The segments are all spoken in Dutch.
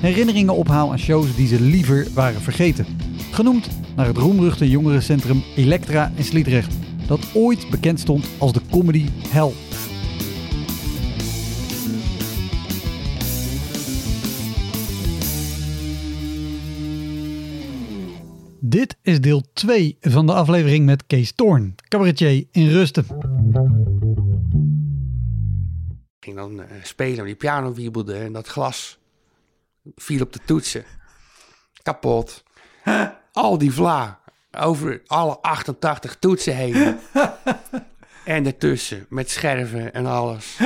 herinneringen ophaal aan shows die ze liever waren vergeten. Genoemd naar het roemruchte jongerencentrum Elektra in Sliedrecht, dat ooit bekend stond als de comedy hell. Dit is deel 2 van de aflevering met Kees Toorn, cabaretier in Rusten. Ik ging dan eh, spelen, die piano wiebelde en dat glas viel op de toetsen. Kapot. Al die vla over alle 88 toetsen heen. en ertussen met scherven en alles.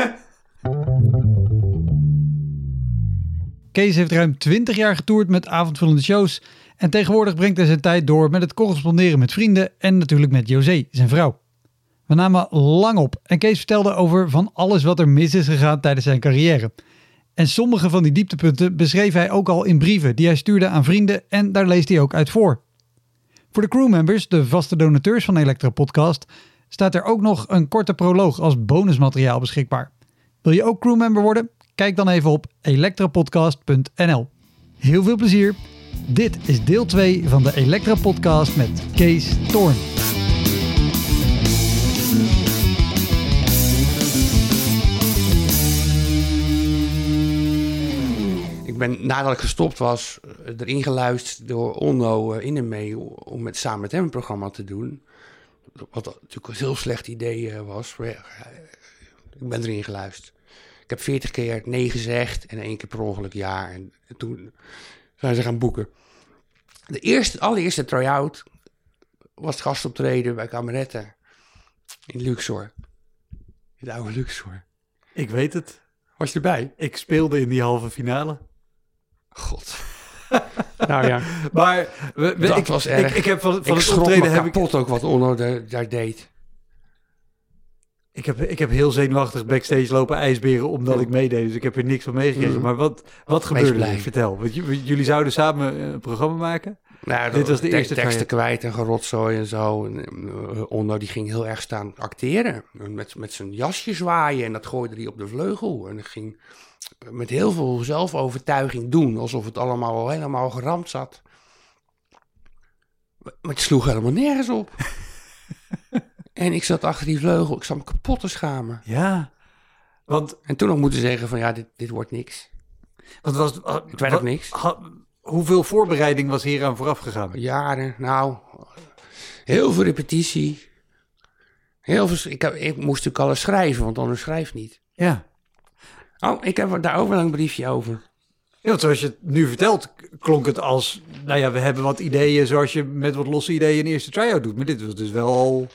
Kees heeft ruim 20 jaar getoerd met avondvullende shows en tegenwoordig brengt hij zijn tijd door met het corresponderen met vrienden en natuurlijk met José, zijn vrouw. We namen lang op en Kees vertelde over van alles wat er mis is gegaan tijdens zijn carrière. En sommige van die dieptepunten beschreef hij ook al in brieven die hij stuurde aan vrienden en daar leest hij ook uit voor. Voor de crewmembers, de vaste donateurs van Elektra Podcast, staat er ook nog een korte proloog als bonusmateriaal beschikbaar. Wil je ook crewmember worden? Kijk dan even op elektrapodcast.nl. Heel veel plezier. Dit is deel 2 van de Elektra Podcast met Kees Toorn. Ben nadat ik gestopt was eh, erin geluisterd door Onno eh, in en mee om met, samen met hem een programma te doen. Wat natuurlijk een heel slecht idee eh, was. Maar ja, ik ben erin geluisterd. Ik heb veertig keer nee gezegd en één keer per ongeluk ja. En, en toen zijn ze gaan boeken. De eerste, allereerste try-out was het gastoptreden bij Kameretten in Luxor. In de oude Luxor. Ik weet het. Was je erbij? Ik speelde in die halve finale. God. nou ja, Maar we, we- dat ik, was erg. Ik, ik heb van, van ik het optreden heb ik, kapot ook wat Onno daar, daar deed. ik, heb, ik heb heel zenuwachtig backstage lopen ijsberen omdat ik meedeed. Dus ik heb er niks van meegekregen. Mhm. Maar wat, wat gebeurde er? Vertel. Want jullie zouden samen een programma maken? Nou, Dit was de te- eerste teksten kwijt en gerotzooi en zo. En, eh, Onno die ging heel erg staan acteren. Met, met zijn jasje zwaaien en dat gooide hij op de vleugel. En dat ging met heel veel zelfovertuiging doen. Alsof het allemaal al helemaal geramd zat. Maar het sloeg helemaal nergens op. en ik zat achter die vleugel. Ik zat me kapot te schamen. Ja. Want, En toen nog moeten zeggen van ja, dit, dit wordt niks. want was, Het werd ook niks. Hoeveel voorbereiding was hier aan vooraf gegaan? Jaren, nou, heel veel repetitie. Heel veel, ik, heb, ik moest natuurlijk alles schrijven, want anders schrijf niet. Ja. Oh, ik heb daar ook wel een briefje over. Ja, want zoals je het nu vertelt, klonk het als... Nou ja, we hebben wat ideeën zoals je met wat losse ideeën een eerste try-out doet. Maar dit was dus wel al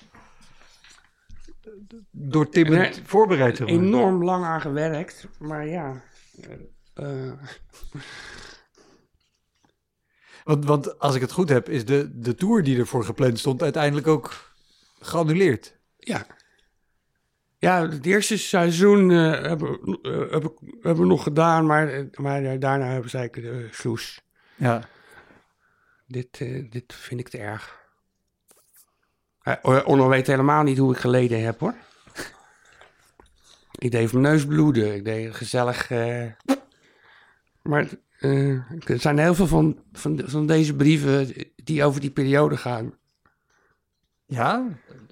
door Tim Nee, voorbereid. Enorm lang aan gewerkt, maar ja. eh, eh, Want, want als ik het goed heb, is de, de tour die ervoor gepland stond uiteindelijk ook geannuleerd. ja. Ja, het eerste seizoen eh, hebben, eh, hebben, hebben we nog gedaan, maar, eh, maar eh, daarna hebben ze eigenlijk uh, sloes. Ja. Dit, eh, dit vind ik te erg. Uh, Onno weet helemaal niet hoe ik geleden heb, hoor. ik deed mijn neus bloeden. Ik deed gezellig... eh, Maar eh, er zijn heel veel van, van, van deze brieven die over die periode gaan. Ja?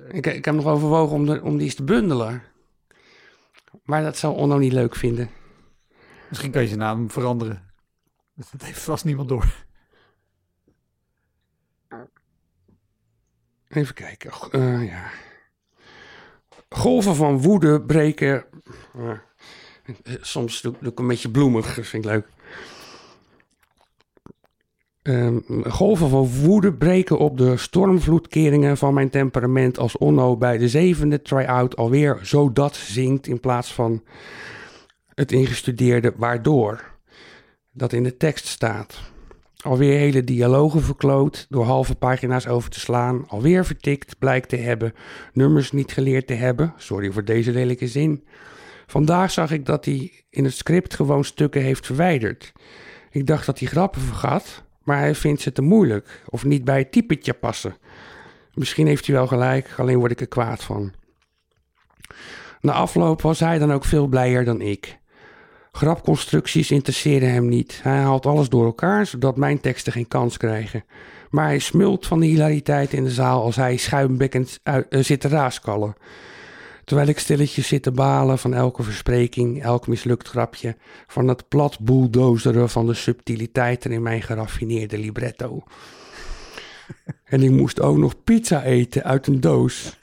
Ik, ik heb nog overwogen om, de, om die eens te bundelen. Maar dat zou Onno niet leuk vinden. Misschien kan je zijn naam veranderen. Dat heeft vast niemand door. Even kijken. Eh, ja. Golven van woede breken. eh, soms doe, doe ik een beetje bloemig, dat vind ik leuk. Ehm, golven van woede breken op de stormvloedkeringen van mijn temperament als Onno bij de zevende try-out alweer zo dat zingt in plaats van het ingestudeerde waardoor dat in de tekst staat. Alweer hele dialogen verkloot door halve pagina's over te slaan. Alweer vertikt blijkt te hebben. Nummers niet geleerd te hebben. Sorry voor deze lelijke zin. Vandaag zag ik dat hij in het script gewoon stukken heeft verwijderd. Ik dacht dat hij grappen vergat, maar hij vindt ze te moeilijk of niet bij het typetje passen. Misschien heeft hij wel gelijk, alleen word ik er kwaad van. Na afloop was hij dan ook veel blijer dan ik. Grapconstructies interesseerden hem niet. Hij haalt alles door elkaar, zodat mijn teksten geen kans krijgen. Maar hij smult van de hilariteit in de zaal als hij schuimbekkend uit- eh, zit te raaskallen. Terwijl ik stilletjes zit te balen van elke verspreking, elk mislukt grapje, van het plat bulldozeren van de subtiliteiten in mijn geraffineerde libretto. En ik moest ook nog pizza eten uit een doos.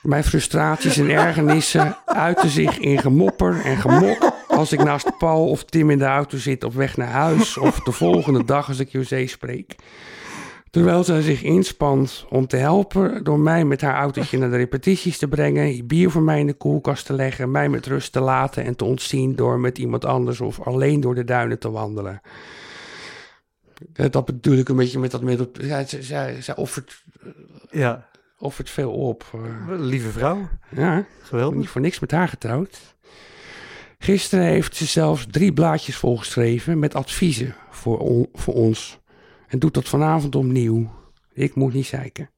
Mijn frustraties en ergernissen uiten zich in gemopper en gemok als ik naast Paul of Tim in de auto zit op weg naar huis of de volgende dag als ik José spreek. Terwijl zij zich inspant om te helpen door mij met haar autootje naar de repetities te brengen, bier voor mij in de koelkast te leggen, mij met rust te laten en te ontzien door met iemand anders of alleen door de duinen te wandelen. Eh, Dat bedoel ik een beetje met dat middel. Zij, zij, zij offert, Ja, offert veel op. eh. lieve vrouw. Ja, ik ben Geweldig. niet voor niks met haar getrouwd. Gisteren heeft ze zelfs drie blaadjes volgeschreven met adviezen voor, on- voor ons. En doet dat vanavond opnieuw. Ik moet niet zeiken.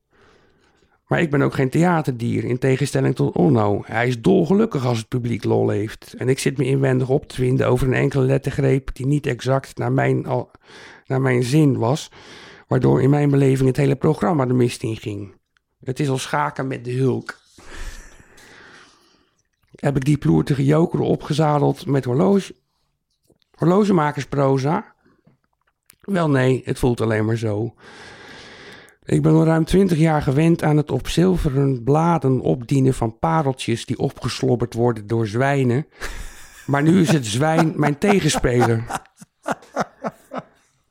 Maar ik ben ook geen theaterdier, in tegenstelling tot Onno. Hij is dolgelukkig als het publiek lol heeft. En ik zit me inwendig op te winden over een enkele lettergreep die niet exact naar mijn, al, naar mijn zin was. Waardoor in mijn beleving het hele programma de mist in ging. Het is al schaken met de hulk heb ik die ploertige joker opgezadeld met horloge, horlogemakersproza? Wel nee, het voelt alleen maar zo. Ik ben al ruim twintig jaar gewend aan het op zilveren bladen opdienen van pareltjes die opgeslobberd worden door zwijnen. Maar nu is het zwijn mijn tegenspeler.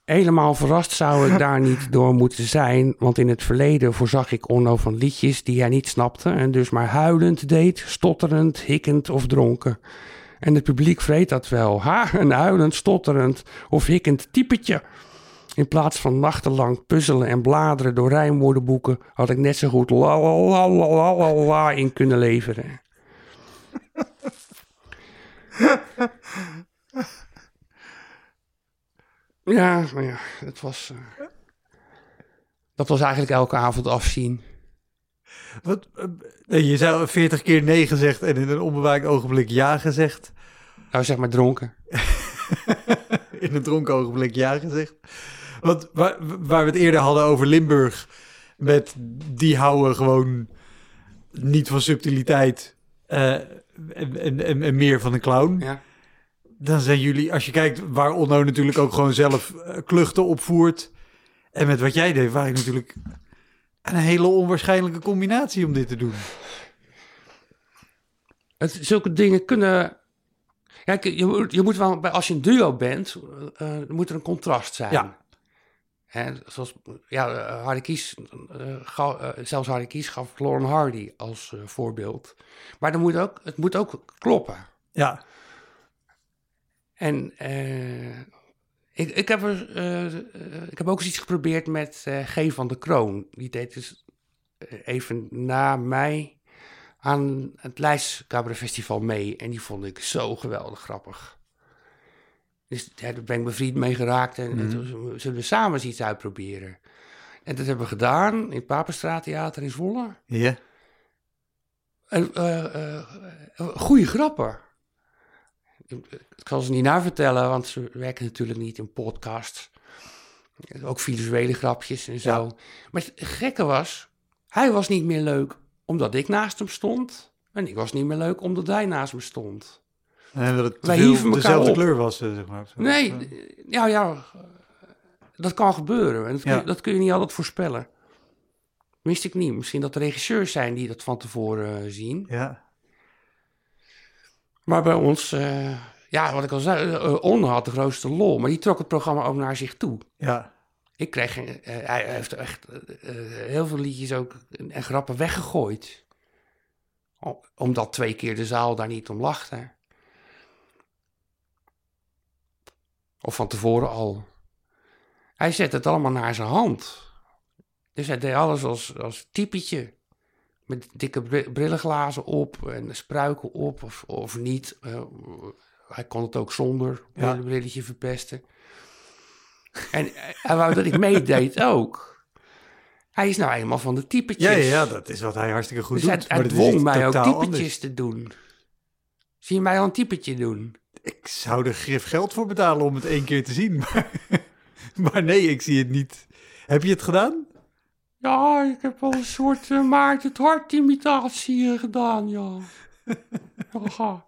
Helemaal verrast zou ik daar niet door moeten zijn, want in het verleden voorzag ik Onno van liedjes die hij niet snapte en dus maar huilend deed, stotterend, hikkend of dronken. En het publiek vreet dat wel. Ha, een huilend, stotterend of hikkend typetje. In plaats van nachtenlang puzzelen en bladeren door rijmwoordenboeken had ik net zo goed la la la la la la in kunnen leveren. Ja, maar ja, het was. eh, dat was eigenlijk elke avond afzien. Wat, eh, je zou 40 keer nee gezegd en in een onbewaakt ogenblik ja gezegd. Nou, zeg maar dronken. In een dronken ogenblik ja gezegd. Want waar, waar we het eerder hadden over Limburg. Met die houden gewoon niet van subtiliteit. eh, en, en, en, en meer van een clown. Ja. Dan zijn jullie, als je kijkt waar Onno natuurlijk ook gewoon zelf eh, kluchten opvoert. En met wat jij deed, waren natuurlijk een hele onwaarschijnlijke combinatie om dit te doen. Het, zulke dingen kunnen. Kijk, je, moet- je moet wel, bij- als je een duo bent, eh, moet er een contrast zijn. Ja. Zoals, ja, eh, Hardy Kies, eh, ga- eh, zelfs Hardy Kies gaf Lauren Hardy als voorbeeld. Maar dan moet ook, het moet ook kloppen. Ja, En ik, ik, heb er, ik heb ook eens iets geprobeerd met G van de Kroon. Die deed dus even na mij aan het Cabaret Festival mee. En die vond ik zo geweldig grappig. Dus daar ben ik mijn vriend mee geraakt. En, en toen zullen we samen eens iets uitproberen. En dat hebben we gedaan in het Papenstraat Theater in Zwolle. ja. En, eh, eh, goeie grappen. Ik kan ze niet navertellen, want ze werken natuurlijk niet in podcasts. Ook visuele grapjes en zo. Ja. Maar het gekke was, hij was niet meer leuk omdat ik naast hem stond. En ik was niet meer leuk omdat hij naast me stond. En dat het Wij hieven dezelfde op. kleur was, eh, zeg maar. Nee, ja, ja, dat kan gebeuren. En dat kun, Ja. dat kun je niet altijd voorspellen. Wist ik niet. Misschien dat de regisseurs zijn die dat van tevoren eh, zien. Ja. Maar bij ons, eh, ja, wat ik al zei, eh, On had de grootste lol. Maar die trok het programma ook naar zich toe. Ja. Ik kreeg, hij heeft echt heel veel liedjes ook en grappen weggegooid. Omdat twee keer de zaal daar niet om lachte. Of van tevoren al. Hij zette het allemaal naar zijn hand. Dus hij deed alles als, als typetje. Met dikke bri- brillenglazen op en spruiken op of, of niet. Eh, hij kon het ook zonder Ja. een brilletje verpesten. En hij wou dat ik meedeed ook. Hij is nou eenmaal van de typetjes. Ja, ja, dat is wat hij hartstikke goed dus doet. hij, hij maar dwong mij ook typetjes anders. te doen. Zie je mij al een typetje doen? Ik zou er grif geld voor betalen om het één keer te zien. Maar, maar nee, ik zie het niet. Heb je het gedaan? Ja, ik heb wel een soort uh, Maarten het Hart imitatie eh, gedaan, ja. ja.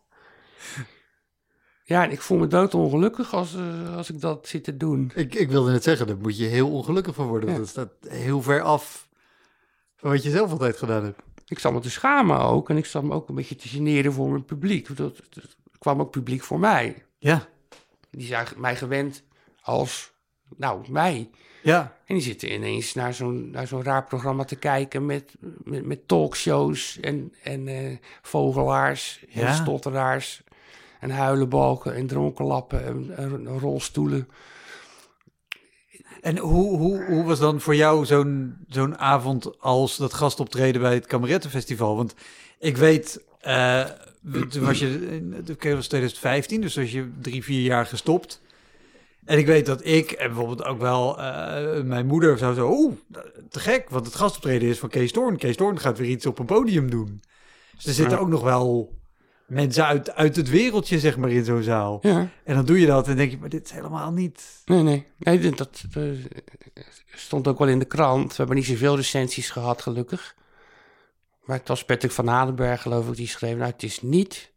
Ja, en ik voel me doodongelukkig als, eh, als ik dat zit te doen. Ik, ik wilde net zeggen, daar moet je heel ongelukkig van worden. Want dat staat heel ver af van wat je zelf altijd gedaan hebt. Ik zat me te schamen ook en ik zat me ook een beetje te generen voor mijn publiek. Dat, dat- kwam ook publiek voor mij. Ja, Die zijn mij gewend als, nou, mij. ja, En die zitten ineens naar zo'n, naar zo'n raar programma te kijken met, met, met talkshows en, en eh, vogelaars en Ja. stotteraars en huilenbalken en dronkenlappen en, en rolstoelen. En hoe, hoe, hoe was dan voor jou zo'n zo'n avond als dat gastoptreden bij het Kamerettenfestival? Want ik weet, eh, toen was je, in- dat was 2015, dus was je drie, vier jaar gestopt. En ik weet dat ik en bijvoorbeeld ook wel eh, mijn moeder zou zo, oeh, te gek, want het gastoptreden is van Kees Toorn. Kees Toorn gaat weer iets op een podium doen. Dus er zitten ook nog wel mensen uit, uit het wereldje, zeg maar, in zo'n zaal. Ja, En dan doe je dat en denk je, maar dit is helemaal niet... nee, nee. nee dat, dat eh, stond ook wel in de krant. We hebben niet zoveel recensies gehad, gelukkig. Maar het was Patrick van Hadenberg, geloof ik, die schreef... Nou, het is niet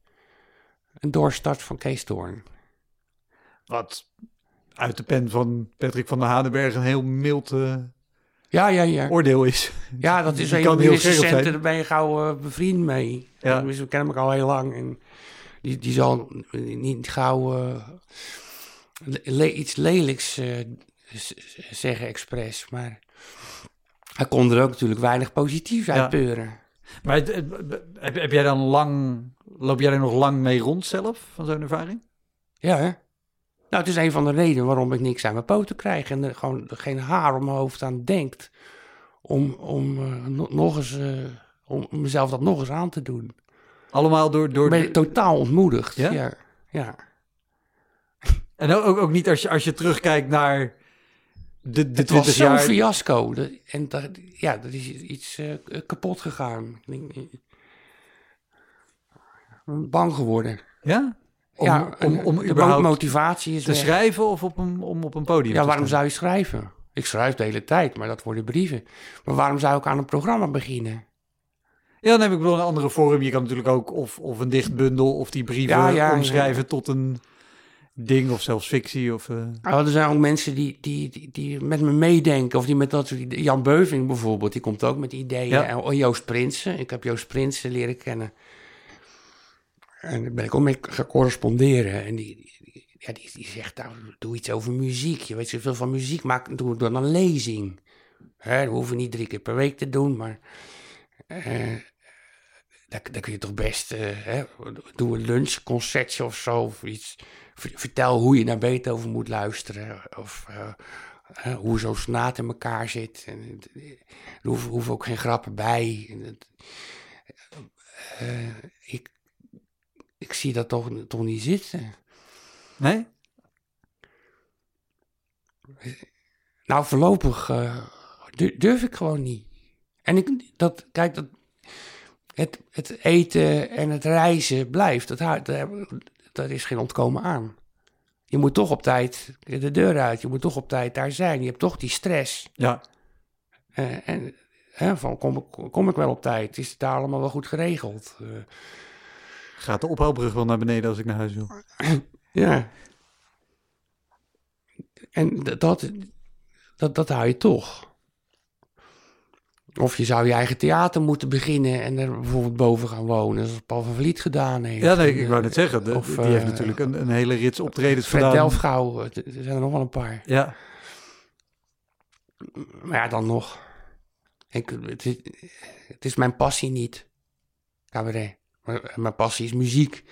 een doorstart van Kees Toorn. Wat uit de pen van Patrick van der Hadenberg een heel mild eh, Ja, ja, ja. oordeel is. Ja, dat is een heel zijn. daar ben je gauw eh, bevriend mee. Ja. Dus we kennen elkaar al heel lang. En die, die zal niet gauw eh, le- iets lelijks eh, zeggen expres. Maar hij kon er ook natuurlijk weinig positief Ja. uit peuren. Maar het- het- heb, heb jij dan lang, loop jij er nog lang mee rond zelf van zo'n ervaring? Ja, hè? Nou, het is een van de redenen waarom ik niks aan mijn poten krijg. En er gewoon geen haar om mijn hoofd aan denkt. Om, om, eh, no- nog eens, om mezelf dat nog eens aan te doen. Allemaal door... door ben je totaal ontmoedigd. Ja? Ja? ja, En ook, ook niet als je, als je terugkijkt naar de, de Het was 20 zo'n jaar... fiasco. En dat, ja, dat is iets eh, kapot gegaan. Ik eh, Bang geworden. Ja? Om, ja, om, om de überhaupt motivatie is te weg. schrijven of op een, om op een podium Ja, waarom zou je schrijven? Ik schrijf de hele tijd, maar dat worden brieven. Maar waarom zou ik aan een programma beginnen? Ja, dan heb ik wel een andere vorm. Je kan natuurlijk ook of, of een dichtbundel of die brieven Ja, ja, omschrijven tot een ding of zelfs fictie. Of, Nou, er zijn ook mensen die, die, die, die met me meedenken. Of die met dat soort Jan Beuving bijvoorbeeld, die komt ook met ideeën. En oh, Joost Prinsen. Ik heb Joost Prinsen leren kennen. En daar ben ik ook mee gaan corresponderen. En die, die, ja, die, die zegt, nou, doe iets over muziek. Je weet zoveel van muziek, maak, doe dan een lezing. Hè, dat hoeven we niet drie keer per week te doen, maar... eh daar, daar kun je toch best... eh, hè, doe een lunchconcertje of zo, of iets. Ver- Vertel hoe je naar Beethoven moet luisteren. Of eh, hoe zo'n sonaat in elkaar zit. En, er hoeven, hoeven ook geen grappen bij. En eh, ik, ik zie dat toch, toch niet zitten. nee? Nou, voorlopig du- durf ik gewoon niet. En ik, dat, kijk, dat, het, het eten en het reizen blijft. Dat, daar is geen ontkomen aan. Je moet toch op tijd de deur uit. Je moet toch op tijd daar zijn. Je hebt toch die stress. Ja. Eh, en hè, van, kom, ik- kom ik wel op tijd? Is het daar allemaal wel goed geregeld? Eh, Gaat de ophaalbrug wel naar beneden als ik naar huis wil? ja. En dat, dat, dat hou je toch. Of je zou je eigen theater moeten beginnen en er bijvoorbeeld boven gaan wonen, zoals Paul van Vliet gedaan heeft. Ja, nee, ik wou eh, net zeggen. de- of, die heeft eh, natuurlijk een, een hele rits optredens Fred gedaan. Delfgauw, eh, er zijn er nog wel een paar. Ja, Maar ja, dan nog. Ik, het, is, het is mijn passie niet, cabaret. Mijn passie is muziek.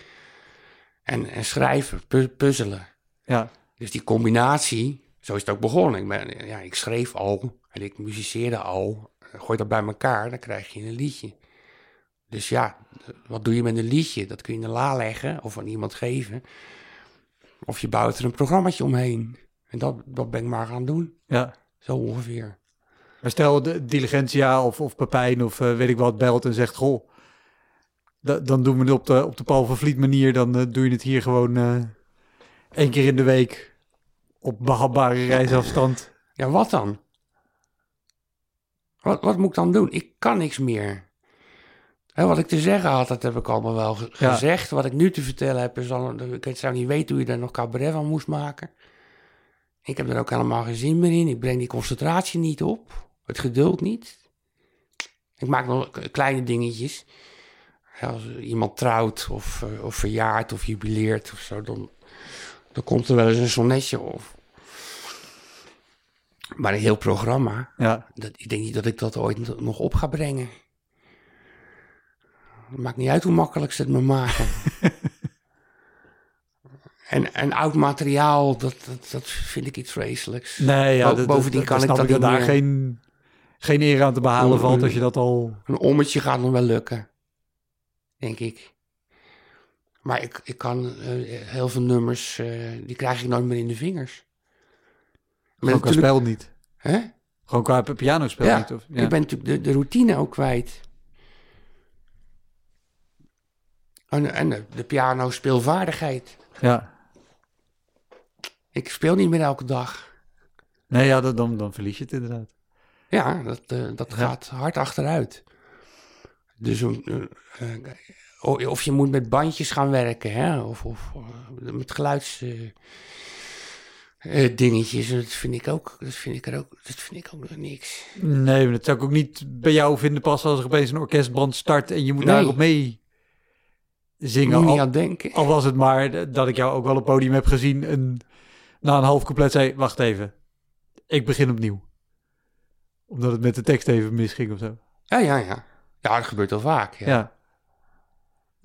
En, en schrijven, pu- puzzelen. ja, Dus die combinatie, zo is het ook begonnen. Ik, ben, ja, ik schreef al en ik muziceerde al. Gooi dat bij elkaar, dan krijg je een liedje. Dus ja, wat doe je met een liedje? Dat kun je in de la leggen of aan iemand geven. Of je bouwt er een programmaatje omheen. En dat, dat ben ik maar gaan doen. ja. Zo ongeveer. Maar stel, de Diligentia of, of Pepijn of eh, weet ik wat belt en zegt... Goh, da- dan doen we het op de, op de Paul van Vliet manier. Dan eh, doe je het hier gewoon eh één keer in de week op behapbare reisafstand. Ja, wat dan? Wat, wat moet ik dan doen? Ik kan niks meer. Wat ik te zeggen had, dat heb ik allemaal wel Ja. gezegd. Wat ik nu te vertellen heb, is al, ik zou niet weten hoe je daar nog cabaret van moest maken. Ik heb er ook helemaal geen zin meer in. Ik breng die concentratie niet op. Het geduld niet. Ik maak nog kleine dingetjes. Als iemand trouwt of, eh, of verjaart of jubileert of zo, dan, dan komt er wel eens een sonnetje of... Maar een heel programma, Ja, dat, ik denk niet dat ik dat ooit nog op ga brengen. Het maakt niet uit hoe makkelijk ze het me maken. en, en oud materiaal, dat, dat, dat vind ik iets vreselijks. nee, ja. Bo- dat- bovendien dat- kan dan ik snap dat daar niet meer. geen, geen eer aan te behalen valt als je dat al... Een ommetje gaat nog wel lukken, denk ik. Maar ik, ik kan eh, heel veel nummers, eh, die krijg ik nooit meer in de vingers. Gewoon qua spel niet. Hè? Gewoon qua pianospel Ja, niet. Of, ja. Ik ben natuurlijk de, de routine ook kwijt. En, en de, de piano speelvaardigheid. ja. Ik speel niet meer elke dag. Nee, ja, dat, dan, dan verlies je het inderdaad. Ja, dat, eh, dat Ja. gaat hard achteruit. Dus eh, eh, of je moet met bandjes gaan werken, hè? of, of met geluids. Eh, dingetjes, dat vind ik ook, dat vind ik er ook, dat vind ik ook nog niks. Nee, maar dat zou ik ook niet bij jou vinden passen als er opeens een orkestbrand start en je moet Nee. daarop mee zingen. niet Al, aan denken. al was het maar dat ik jou ook wel op podium heb gezien en na een half couplet zei, wacht even, ik begin opnieuw. Omdat het met de tekst even misging of zo. Ja, ja, ja. Ja, dat gebeurt wel vaak. Ja. Ja.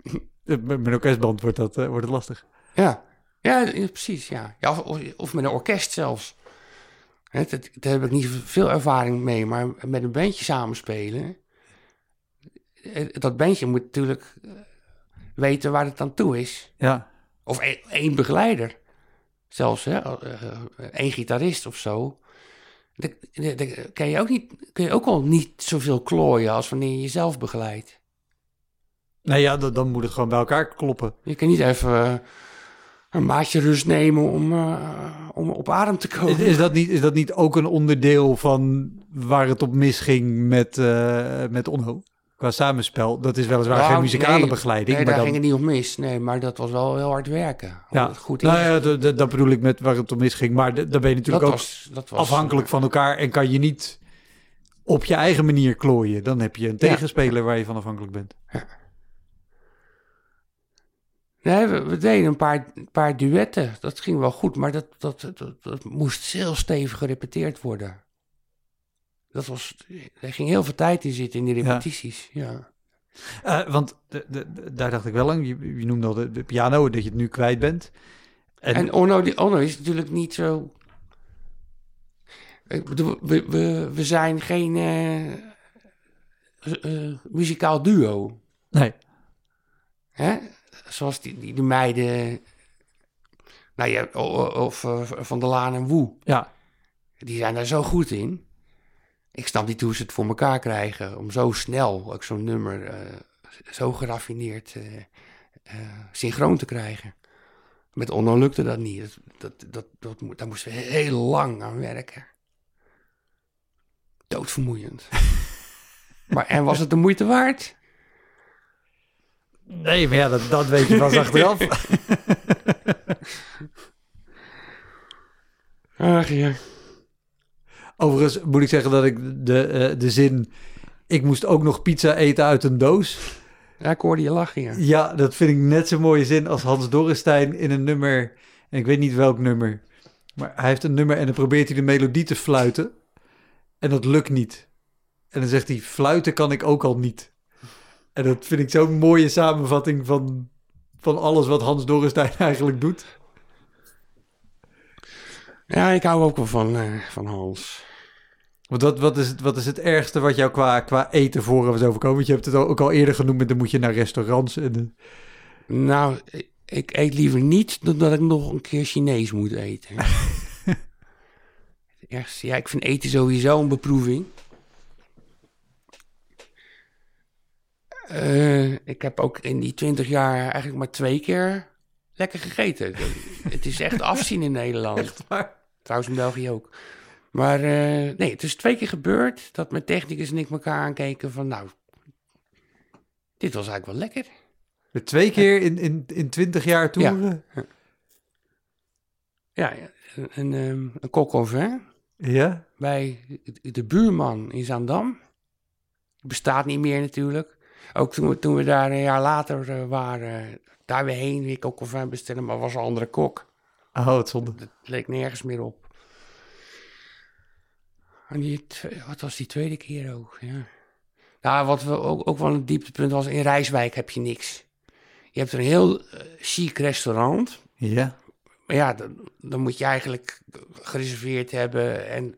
Met met een orkestband wordt, dat, eh, wordt het lastig. Ja, ja, precies. Ja. Ja, of, of met een orkest zelfs. Hè, dat- daar heb ik niet veel ervaring mee, maar met een bandje samenspelen. eh, Dat bandje moet natuurlijk eh, weten waar het aan toe is. Ja, Of één, één begeleider. Zelfs, hè? eh, één gitarist of zo. Kan je ook, niet, kun je ook al niet zoveel klooien als wanneer je jezelf begeleidt. nee, ja dan, dan moet het gewoon bij elkaar kloppen. Je kan niet even een maatje rust nemen om, eh, om op adem te komen. Is, dat niet, is dat niet ook een onderdeel van waar het op misging met, eh met Onho? Qua samenspel. Dat is weliswaar Nou, geen muzikale nee, begeleiding. Nee, maar daar dan, ging het niet op mis. Nee, maar dat was wel heel hard werken. Ja, goed nou ja, dat, dat- dat bedoel ik met waar het om misging. Maar dan ben je dat natuurlijk ook was, dat was afhankelijk van elkaar en kan je niet op je eigen manier klooien. Dan heb je een Ja. tegenspeler waar je van afhankelijk bent. Nee, we, we deden een paar, paar duetten. Dat ging wel goed, maar dat, dat, dat, dat moest heel stevig gerepeteerd worden. Dat was, er ging heel veel tijd in zitten in die repetities. Ja. Eh, want de, de, daar dacht ik wel aan. Je, je noemde al de, de piano, dat je het nu kwijt bent. En, En Onno, die, Onno is natuurlijk niet zo... Ik bedoel, we, we, we zijn geen eh, eh, muzikaal duo. nee, Hè? Zoals die, die, de meiden... Nou ja, of eh, Van der Laan en Woe. ja. Die zijn daar zo goed in. Ik snap niet hoe ze het voor elkaar krijgen om zo snel ook zo'n nummer eh, zo geraffineerd eh, synchroon te krijgen. Met Onno lukte dat niet. Dat, dat, dat, dat, daar moesten we heel lang aan werken. Doodvermoeiend. maar en was het de moeite waard? Nee, maar ja, dat, dat weet je pas achteraf. Ach ja. Overigens moet ik zeggen dat ik de, eh, de zin... Ik moest ook nog pizza eten uit een doos. Ja, ik hoorde je lachen, ja. Ja, dat vind ik net zo'n mooie zin als Hans Dorrestein in een nummer. En ik weet niet welk nummer. Maar hij heeft een nummer en dan probeert hij de melodie te fluiten. En dat lukt niet. En dan zegt hij, fluiten kan ik ook al niet. En dat vind ik zo'n mooie samenvatting van, van alles wat Hans Dorrestein eigenlijk doet. Ja, ik hou ook wel van, eh, van Hans. Want wat, wat, is, het, wat is het ergste wat jou qua, qua eten voor was overkomen? Want je hebt het ook al eerder genoemd, dan moet je naar restaurants. En, eh, Nou, ik- ik eet liever niet dan dat ik nog een keer Chinees moet eten. Het ergste, ja, ik vind eten sowieso een beproeving. Eh, ik heb ook in die twintig jaar eigenlijk maar twee keer lekker gegeten. het is echt afzien in Nederland. echt waar. Trouwens in België ook. Maar eh, nee, het is twee keer gebeurd dat mijn technicus en ik elkaar aankeken van... nou, dit was eigenlijk wel lekker. Twee keer in, in, in 20 jaar toeren? Ja, ja, een, een, een kok vin Ja. bij de buurman in Zaandam. Bestaat niet meer natuurlijk. Ook toen we, toen we daar een jaar later eh, waren, daar weer heen, kok au vin bestellen, maar was een andere kok. Oh, het zonde. Dat leek nergens meer op. En die, wat was die tweede keer ook? Ja. Nou, wat we ook, ook wel een dieptepunt was, in Rijswijk heb je niks. Je hebt een heel eh, chic restaurant. Ja. Maar ja, dan, dan moet je eigenlijk gereserveerd hebben. En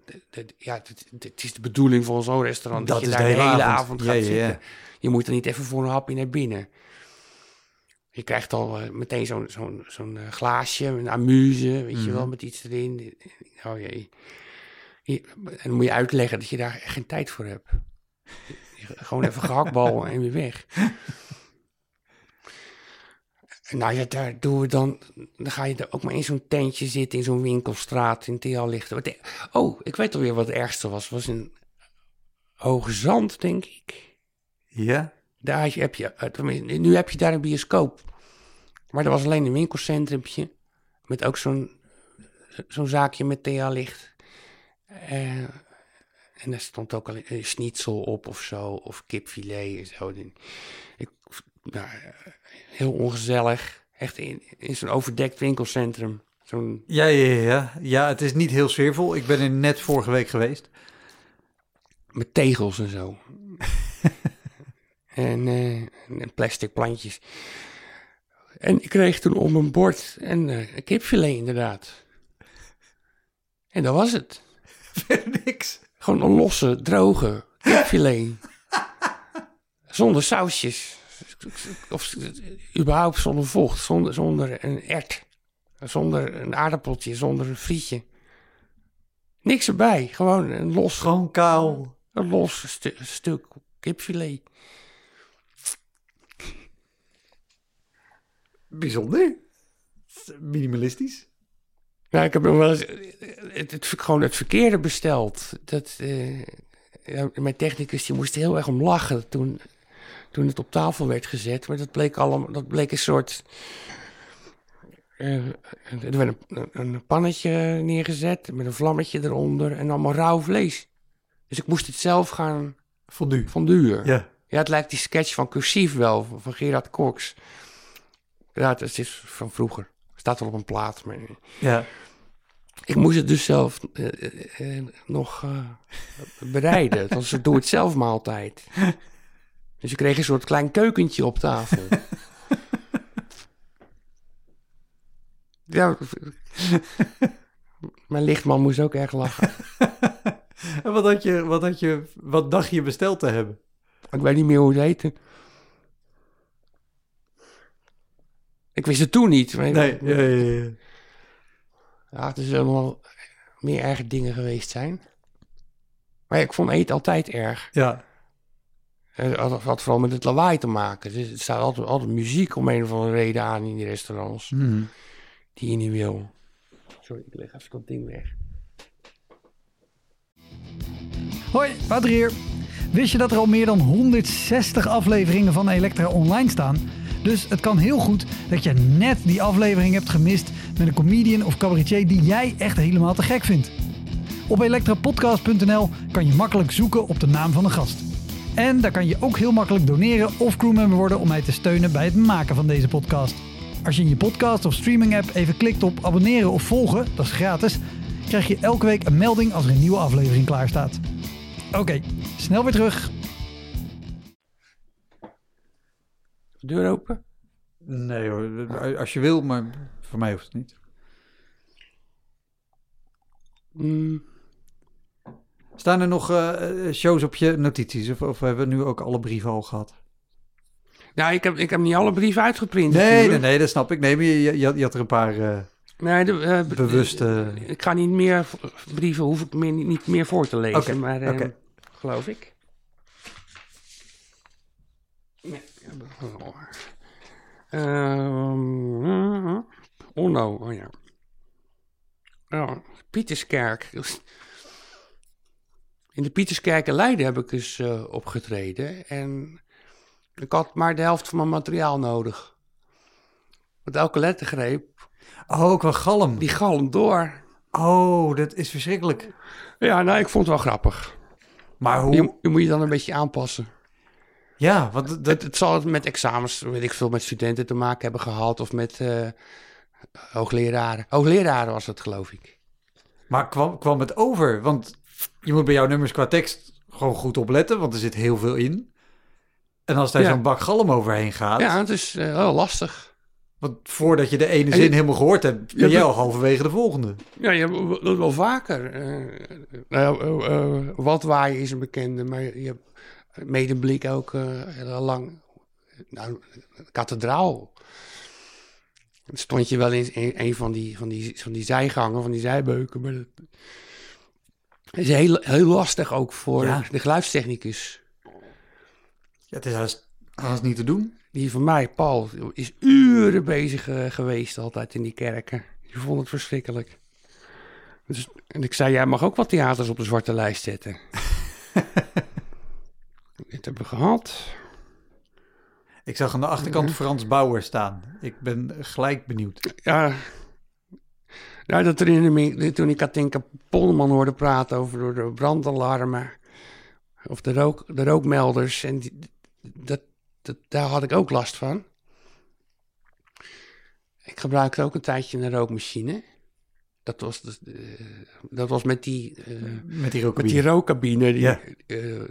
ja, het, is de bedoeling van zo'n restaurant dat, Dat je daar de hele avond. Ja, gaat ja, ja. zitten. Je moet er niet even voor een hapje naar binnen. Je krijgt al eh, meteen zo'n zo'n zo'n eh, glaasje, een amuse, weet je Mhm. wel, met iets erin. Oh jee. Je- En dan moet je uitleggen dat je daar geen tijd voor hebt. Je- Gewoon even gehaktbal en weer weg. Nou ja, daar doen we dan. Dan ga je er ook maar in zo'n tentje zitten, in zo'n winkelstraat in de- Oh, ik weet alweer wat het ergste was. was in Hoge Zand, denk ik. Ja. Daar heb je, eh, nu heb je daar een bioscoop. Maar er was alleen een winkelcentrumpje. Met ook zo'n zo'n zaakje met thealicht. Eh, en daar stond ook al een schnitzel op of zo. Of kipfilet en zo. Ik, nou, heel ongezellig. Echt in, in zo'n overdekt winkelcentrum. Zo'n Ja, ja, ja, ja. Het is niet heel sfeervol. Ik ben er net vorige week geweest. met tegels en zo. en, eh, en plastic plantjes. En ik kreeg toen op mijn bord een, eh, een kipfilet inderdaad. En dat was het. Verder niks. Gewoon een losse, droge kipfilet. zonder sausjes. Of überhaupt zonder vocht. Zonder, zonder een ert. Zonder een aardappeltje. Zonder een frietje. Niks erbij. Gewoon een los, Gewoon kaal. een los stu- stuk kipfilet. Bijzonder. Minimalistisch. Ja, ik heb nog wel eens het, het, gewoon het verkeerde besteld. Dat, eh, ja, mijn technicus die moest heel erg om lachen toen, toen het op tafel werd gezet. Maar dat bleek, allemaal, dat bleek een soort... eh, er werd een, een pannetje neergezet met een vlammetje eronder en allemaal rauw vlees. Dus ik moest het zelf gaan Fondue. fonduren. Ja. Ja, het lijkt die sketch van Cursief wel, van, Gerard Cox. Ja, het is van vroeger. Staat wel op een plaat. Maar Ja. ik moest het dus zelf eh, eh, nog bereiden. Het was een doe-het-zelf maaltijd. Dus ik kreeg een soort klein keukentje op tafel. ja, mijn lichtman moest ook erg lachen. En wat, had je, wat, had je, wat dacht je besteld te hebben? Ik weet niet meer hoe het heette. Ik wist het toen niet. Maar Nee. Ja, ja, ja. Ja, het zullen wel meer erge dingen geweest zijn. Maar ja, ik vond eten altijd erg. ja. Het had, vooral met het lawaai te maken. Er staat altijd, altijd muziek om een of andere reden aan in die restaurants. Mhm. Die je niet wil. Sorry, ik leg even dat ding weg. Hoi, Wouter hier. Wist je dat er al meer dan 160 afleveringen van Elektra online staan? Dus het kan heel goed dat je net die aflevering hebt gemist met een comedian of cabaretier die jij echt helemaal te gek vindt. Op elektrapodcast.nl kan je makkelijk zoeken op de naam van de gast. En daar kan je ook heel makkelijk doneren of crewmember worden om mij te steunen bij het maken van deze podcast. Als je in je podcast of streaming app even klikt op abonneren of volgen, dat is gratis, krijg je elke week een melding als er een nieuwe aflevering klaar staat. Oké, snel weer terug. Deur open? Nee hoor, als je wil, maar voor mij hoeft het niet. Mm, Staan er nog eh, shows op je notities? Of, of hebben we nu ook alle brieven al gehad? Ja, ik heb, ik heb niet alle brieven uitgeprint. Nee, nee, natuurlijk. nee, dat snap ik. Nee, maar je, je, je had er een paar eh, Nee, de, eh, bewuste... Ik ga niet meer brieven, hoef ik meer, niet, meer voor te lezen, Oké, maar eh, oké. geloof ik. Nee, oh. Ehm, Onno, oh ja. Ja, Pieterskerk. In de Pieterskerk in Leiden heb ik dus eh, opgetreden. En ik had maar de helft van mijn materiaal nodig. Want elke lettergreep, Oh, qua galm. die galmt door. Oh, dat is verschrikkelijk. Ja, nou, ik vond het wel grappig. Maar hoe... Je, je moet je dan een beetje aanpassen. Ja, want dat... Het, het zal met examens, weet ik veel, met studenten te maken hebben gehad. Of met eh, hoogleraren. Hoogleraren was het, geloof ik. Maar kwam, kwam het over? Want je moet bij jouw nummers qua tekst gewoon goed opletten, want er zit heel veel in. En als daar Ja. zo'n bak galm overheen gaat, Ja, het is eh, wel lastig. want voordat je de ene En zin je- helemaal gehoord hebt, ben jij dat- al halverwege de volgende. Ja, je hebt dat wel vaker. Eh, wat waaien is een bekende, maar je hebt medeblik ook heel lang. Nou, kathedraal. Dan stond je wel in een, een van, die, van, die, van die zijgangen, van die zijbeuken. Maar dat is heel, heel lastig ook voor Ja. de geluidstechnicus. Ja, het is haast, haast niet te doen. Die van mij, Paul, is uren bezig eh, geweest altijd in die kerken. Die vond het verschrikkelijk. Dus, en ik zei, jij mag ook wat theaters op de zwarte lijst zetten. Dit hebben we gehad. Ik zag aan de achterkant Frans Bauer staan. Ik ben gelijk benieuwd. Ja, nou, dat herinner me, toen ik Katinka Polderman hoorde praten over de brandalarmen. Of de, rook, de rookmelders. En die, dat, dat, daar had ik ook last van. Ik gebruikte ook een tijdje een rookmachine. Dat was, dus, eh, dat was met die, eh, Met die met die rookcabine. rookcabine. Die, Ja. eh,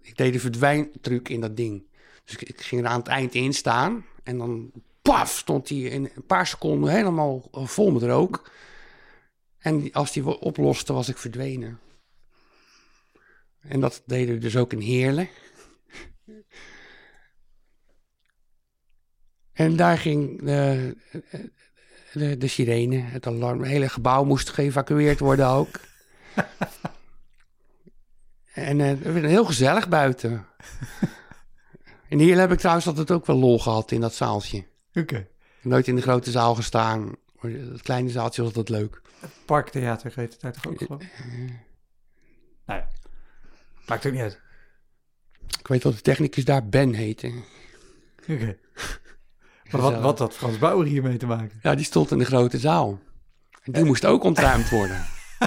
ik deed de verdwijntruc in dat ding. Dus ik, ik ging er aan het eind in staan. En dan paf, stond hij in een paar seconden helemaal eh, vol met rook. En als die oploste, was ik verdwenen. En dat deden dus ook in Heerlen. En daar ging de, de, de sirene, het alarm. Het hele gebouw moest geëvacueerd worden ook. en eh, het werd heel gezellig buiten. In Heerlen heb ik trouwens altijd ook wel lol gehad in dat zaaltje. Oké. Nooit in de grote zaal gestaan. Het kleine zaaltje was altijd leuk. Parktheater heet het daar toch ook geloof ik? Nou ja. Maakt ook niet uit. Ik weet dat de technicus daar Ben heette. Oké. Maar wat, wat had Frans Bauer hiermee te maken? Ja, die stond in de grote zaal. En die moest ook ontruimd worden.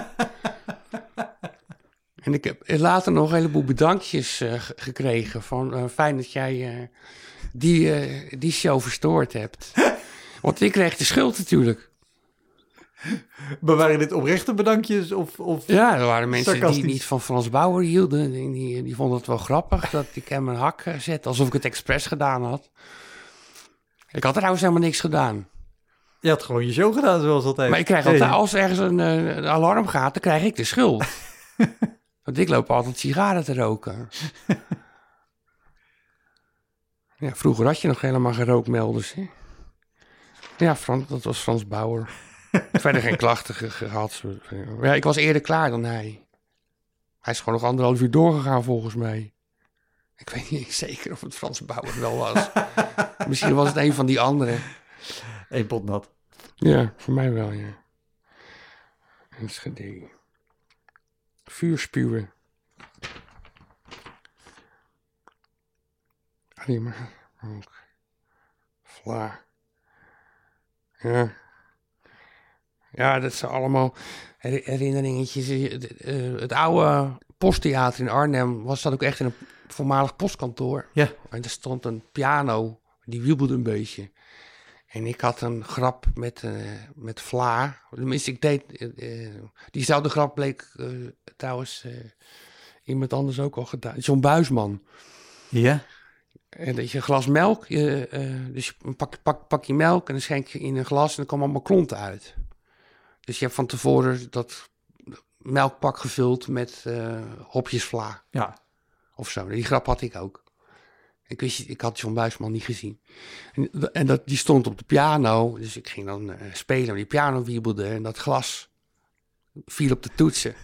en ik heb later nog een heleboel bedankjes eh, ge- gekregen. Van eh, fijn dat jij eh, die, eh, die show verstoord hebt. Want ik kreeg de schuld natuurlijk. Maar waren dit oprechte bedankjes of... of... Ja, er waren mensen die niet van Frans Bauer hielden. Die, die, die vonden het wel grappig dat ik hem een hak eh, zette. Alsof ik het expres gedaan had. Ik had trouwens helemaal niks gedaan. Je had gewoon je show gedaan zoals altijd. Maar ik krijg Hey. altijd, als ergens een, eh, een alarm gaat, dan krijg ik de schuld. Want ik loop altijd sigaren te roken. Ja, vroeger had je nog helemaal geen rookmelders. Hè? Ja, Frans, dat was Frans Bauer. Verder geen klachten ge- gehad. Ja, ik was eerder klaar dan hij. Hij is gewoon nog anderhalf uur doorgegaan volgens mij. Ik weet niet zeker of het Frans Bauer wel was. Misschien was het een van die anderen. Eén pot nat. Ja, voor mij wel, ja. Enschede. Vuurspuwen. Maar. Ook. Vla. Ja. Ja, dat zijn allemaal her- herinneringetjes. Eh, Het oude posttheater in Arnhem was dat ook echt in een voormalig postkantoor. Ja. En er stond een piano, die wiebelde een beetje. En ik had een grap met, eh met Vla. Tenminste, ik deed... eh, eh, diezelfde grap bleek eh, trouwens eh, iemand anders ook al gedaan. John Buisman. Ja? En dat je een glas melk, je, eh, dus je pak, pak, pak je melk en dan schenk je in een glas en dan komen allemaal klonten uit. Dus je hebt van tevoren dat melkpak gevuld met eh hopjesvla Ja. of zo. Die grap had ik ook. Ik, wist, ik had John Buisman niet gezien. En, en dat, die stond op de piano, dus ik ging dan eh, spelen, die piano wiebelde en dat glas viel op de toetsen.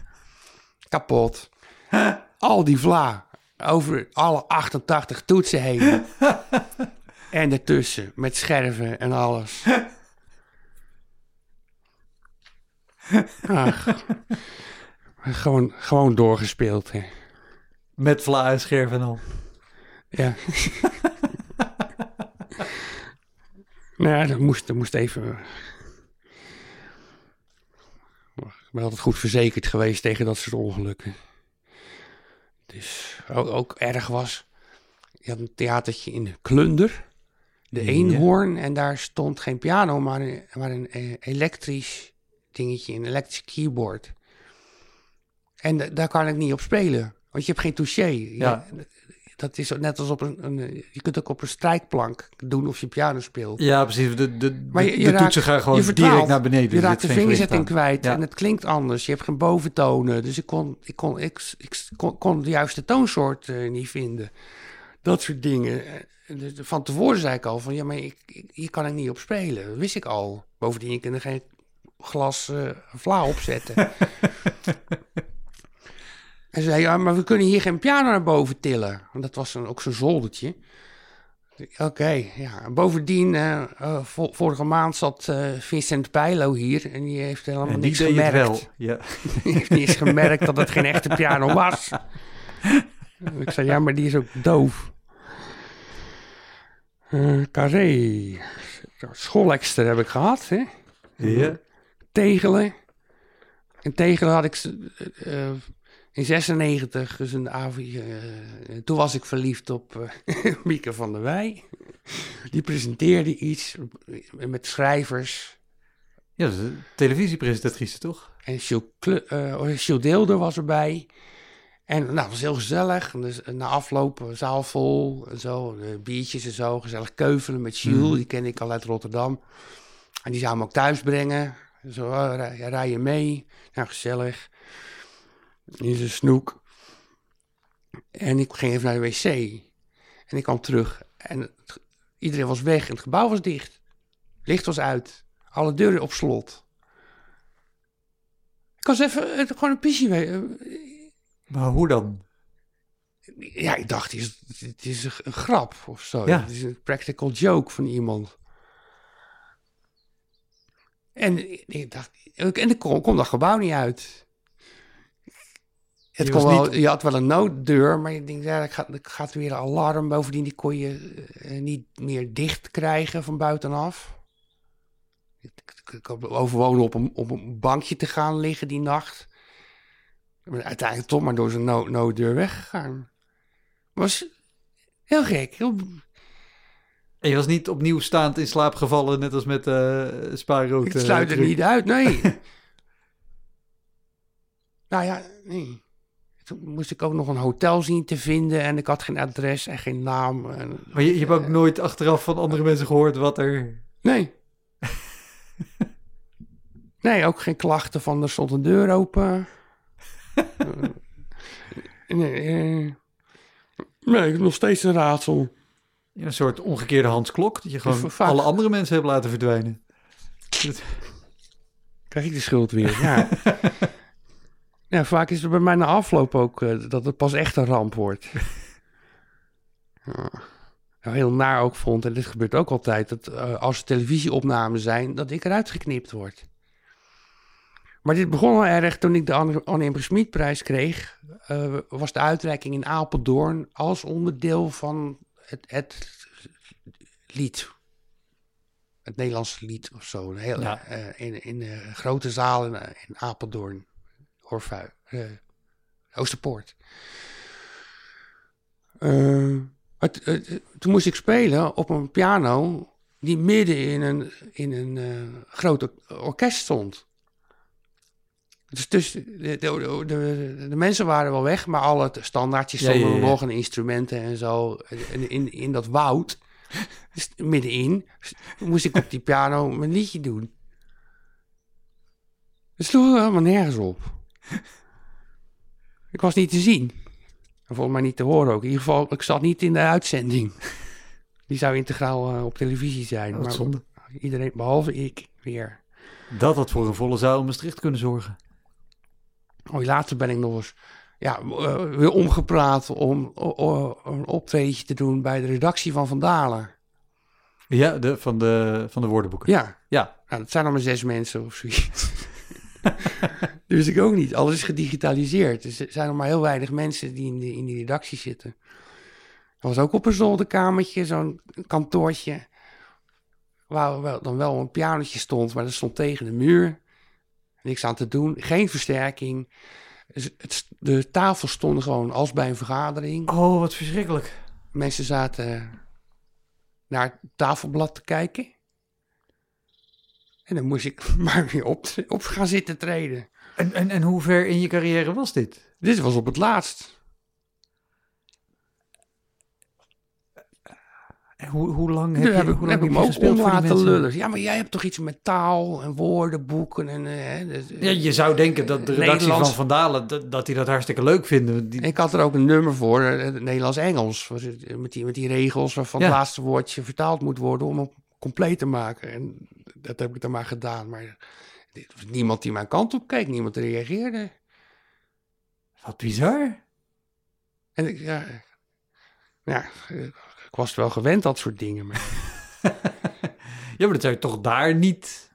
Kapot. Al die vla over alle 88 toetsen heen. en ertussen, met scherven en alles. Ach, gewoon, gewoon doorgespeeld, hè. Met vla en scherf en al. Ja. nou ja, dat moest, dat moest even... Ik ben altijd goed verzekerd geweest tegen dat soort ongelukken. Dus ook, ook erg was... Je had een theatertje in de Klunder. De Ja. Eenhoorn. En daar stond geen piano, maar een, maar een eh, elektrisch dingetje. Een elektrisch keyboard. En da- daar kan ik niet op spelen. Want je hebt geen touché. Ja. Dat is net als op een, een... Je kunt ook op een strijkplank doen of je piano speelt. Ja, precies. De, de, Maar je, de, je de raakt- toetsen gaan gewoon direct naar beneden. Je Er raakt de vingerzetting kwijt Ja. en het klinkt anders. Je hebt geen boventonen. Dus ik kon, ik kon, ik, ik kon, kon de juiste toonsoort eh, niet vinden. Dat soort dingen. Eh, dus Van tevoren zei ik al van ja, maar ik, ik- hier kan ik niet op spelen. Dat wist ik al. Bovendien, je kan er geen glas eh vla opzetten. en ze zei ja, maar we kunnen hier geen piano naar boven tillen. Want dat was een, ook zo'n zoldertje. Oké, ja. En Bovendien, eh, eh, vo- vorige maand zat eh, Vincent Bijlo hier en die heeft helemaal die niks het gemerkt. wel. Ja. Die heeft niet eens gemerkt dat het geen echte piano was. ik zei, ja, maar die is ook doof. Carré. Schoolexter heb ik gehad, hè. Ja. Tegelen. En Tegelen had ik in 96, dus een avond, eh, toen was ik verliefd op eh Mieke van der Wij. Die presenteerde iets met schrijvers. Ja, dat is een televisiepresentatrice toch? En Kle- eh, Gilles Deelder was erbij. En nou, het was heel gezellig. Dus, na afloop, zaal vol en zo. biertjes en zo. Gezellig keuvelen met Gilles. Mhm. Die ken ik al uit Rotterdam. En die zou me ook thuis brengen. Zo, oh, rij, rij je mee? Nou, gezellig. In zijn snoek. En ik ging even naar de wc. En ik kwam terug. En het- iedereen was weg en het gebouw was dicht. Licht was uit. Alle deuren op slot. Ik was even eh, gewoon een pissie. we- Maar hoe dan? Ja, ik dacht, het is, het is een, een grap of zo. Ja. Het is een practical joke van iemand. En ik dacht, en ik kon, kon dat gebouw niet uit. Het kon wel, niet- Je had wel een nooddeur, maar je denkt, ja, er gaat, er gaat weer een alarm. Bovendien, die kon je eh, niet meer dicht krijgen van buitenaf. Ik, op een, op een bankje te gaan liggen die nacht. Ik ben uiteindelijk toch maar door zijn no nooddeur weggegaan. Was heel gek. Heel, En je was niet opnieuw staand in slaap gevallen, net als met eh spaarrood. ik eh, sluit het truc. niet uit, nee. nou ja, nee. Toen moest ik ook nog een hotel zien te vinden en ik had geen adres en geen naam. En, Maar je, je hebt ook nooit achteraf van andere mensen gehoord wat er... Nee. nee, ook geen klachten van er stond een deur open. Eh, nee, eh, nee, nog steeds een raadsel. Een soort omgekeerde Hans Klok, dat je gewoon vaak- alle andere mensen hebt laten verdwijnen. Krijg ik de schuld weer, ja. ja, vaak is het bij mij na afloop ook eh, dat het pas echt een ramp wordt. ja. Heel naar ook vond, en dit gebeurt ook altijd, dat eh, als er televisieopnamen zijn, dat ik eruit geknipt word. Maar dit begon al erg toen ik de Anne Imre Schmid-prijs kreeg. eh, was de uitreiking in Apeldoorn als onderdeel van het, het lied. Het Nederlandse lied of zo. Een heel, Ja. in, in de grote zaal in, in Apeldoorn. Orfui. Oosterpoort. Eh, het- het- toen moest ik spelen op een piano die midden in een, in een eh, groot or- orkest stond. Dus, dus de, de, de, de mensen waren wel weg, maar alle standaardjes Ja, ja, stonden ja. nog en instrumenten en zo. En in, in dat woud, dus middenin, moest ik op die piano mijn liedje doen. Het sloeg helemaal nergens op. Ik was niet te zien. En volgens mij niet te horen ook. In ieder geval, ik zat niet in de uitzending. Die zou integraal eh, op televisie zijn. Wat maar zonde. iedereen, behalve ik, weer. Dat had voor een volle zaal in Maastricht kunnen zorgen. Oh, later ben ik nog eens ja, eh, weer omgepraat om een optreedje te doen bij de redactie van Vandalen. Ja, de, van, de, van de woordenboeken. Ja, Ja. nou, dat zijn dan maar zes mensen of zoiets. dus ik ook niet. Alles is gedigitaliseerd. Dus er zijn nog maar heel weinig mensen die in, de, in die redactie zitten. Er was ook op een zolderkamertje, zo'n kantoortje. Waar wel, dan wel een pianotje stond, maar dat stond tegen de muur. Niks aan te doen, geen versterking. Dus het, de tafels stonden gewoon als bij een vergadering. Oh, wat verschrikkelijk. Mensen zaten naar het tafelblad te kijken. En dan moest ik maar weer op, op gaan zitten treden. En, en, en hoe ver in je carrière was dit? Dit was op het laatst. En hoe, hoe lang Heb je, heb ik, hoe lang heb ik heb me ook om laten lullen. Ja, maar jij hebt toch iets met taal en woordenboeken en... eh, hè, dus- Ja, je zou denken dat de redactie Nederlands- van Vandalen, dat, dat die dat hartstikke leuk vinden. Die, Ik had er ook een nummer voor, eh, Nederlands-Engels. eh, Met die, met die regels waarvan Ja. het laatste woordje vertaald moet worden om hem compleet te maken. En dat heb ik dan maar gedaan. Maar niemand die mijn kant op keek, niemand reageerde. Wat bizar. En ik, ja, ja, ik was wel gewend, dat soort dingen. Maar, Ja, maar dat zou je toch daar niet...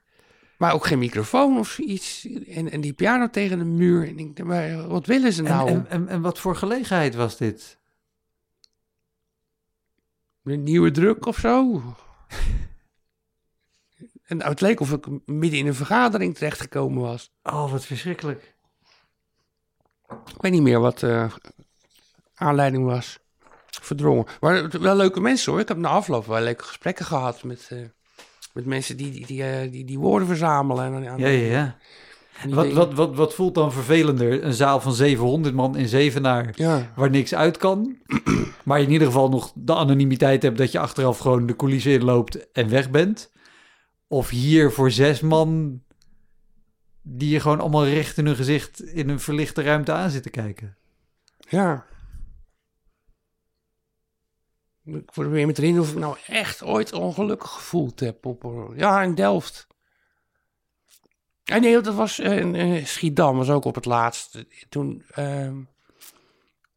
maar ook geen microfoon of zoiets. En, en die piano tegen de muur. En ik, maar wat willen ze En, nou? en, en, en wat voor gelegenheid was dit? Een nieuwe druk of zo? en nou, het leek of ik midden in een vergadering terechtgekomen was. Oh, wat verschrikkelijk. Ik weet niet meer wat de aanleiding was. Verdrongen. Maar wel leuke mensen hoor. Ik heb na afloop wel leuke gesprekken gehad met, eh, met mensen die die, die, eh, die die woorden verzamelen. En, Ja, ja, ja. en Wat, wat, wat, wat voelt dan vervelender? Een zaal van 700 man in Zevenaar Ja, waar niks uit kan. Maar je in ieder geval nog de anonimiteit hebt dat je achteraf gewoon de coulissen inloopt en weg bent. Of hier voor zes man die je gewoon allemaal recht in hun gezicht in een verlichte ruimte aan zitten kijken. ja. Ik probeer me te herinneren of ik nou echt ooit ongelukkig gevoeld heb. Op, ja, in Delft. Ah, nee, dat was eh, in Schiedam, was ook op het laatst. Toen ehm,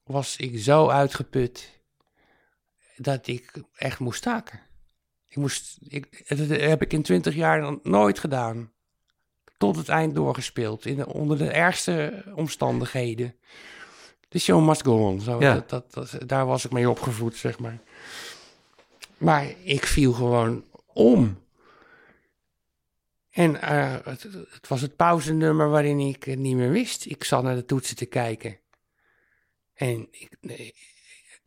was ik zo uitgeput dat ik echt moest staken. Ik moest, ik, dat heb ik in twintig jaar nooit gedaan. Tot het eind doorgespeeld, in de, onder de ergste omstandigheden. De show must go on. Zo, Ja. dat, dat, dat- daar was ik mee opgevoed, zeg maar. Maar ik viel gewoon om. En eh, het, het was het pauzenummer waarin ik het niet meer wist. Ik zat naar de toetsen te kijken. En ik, nee,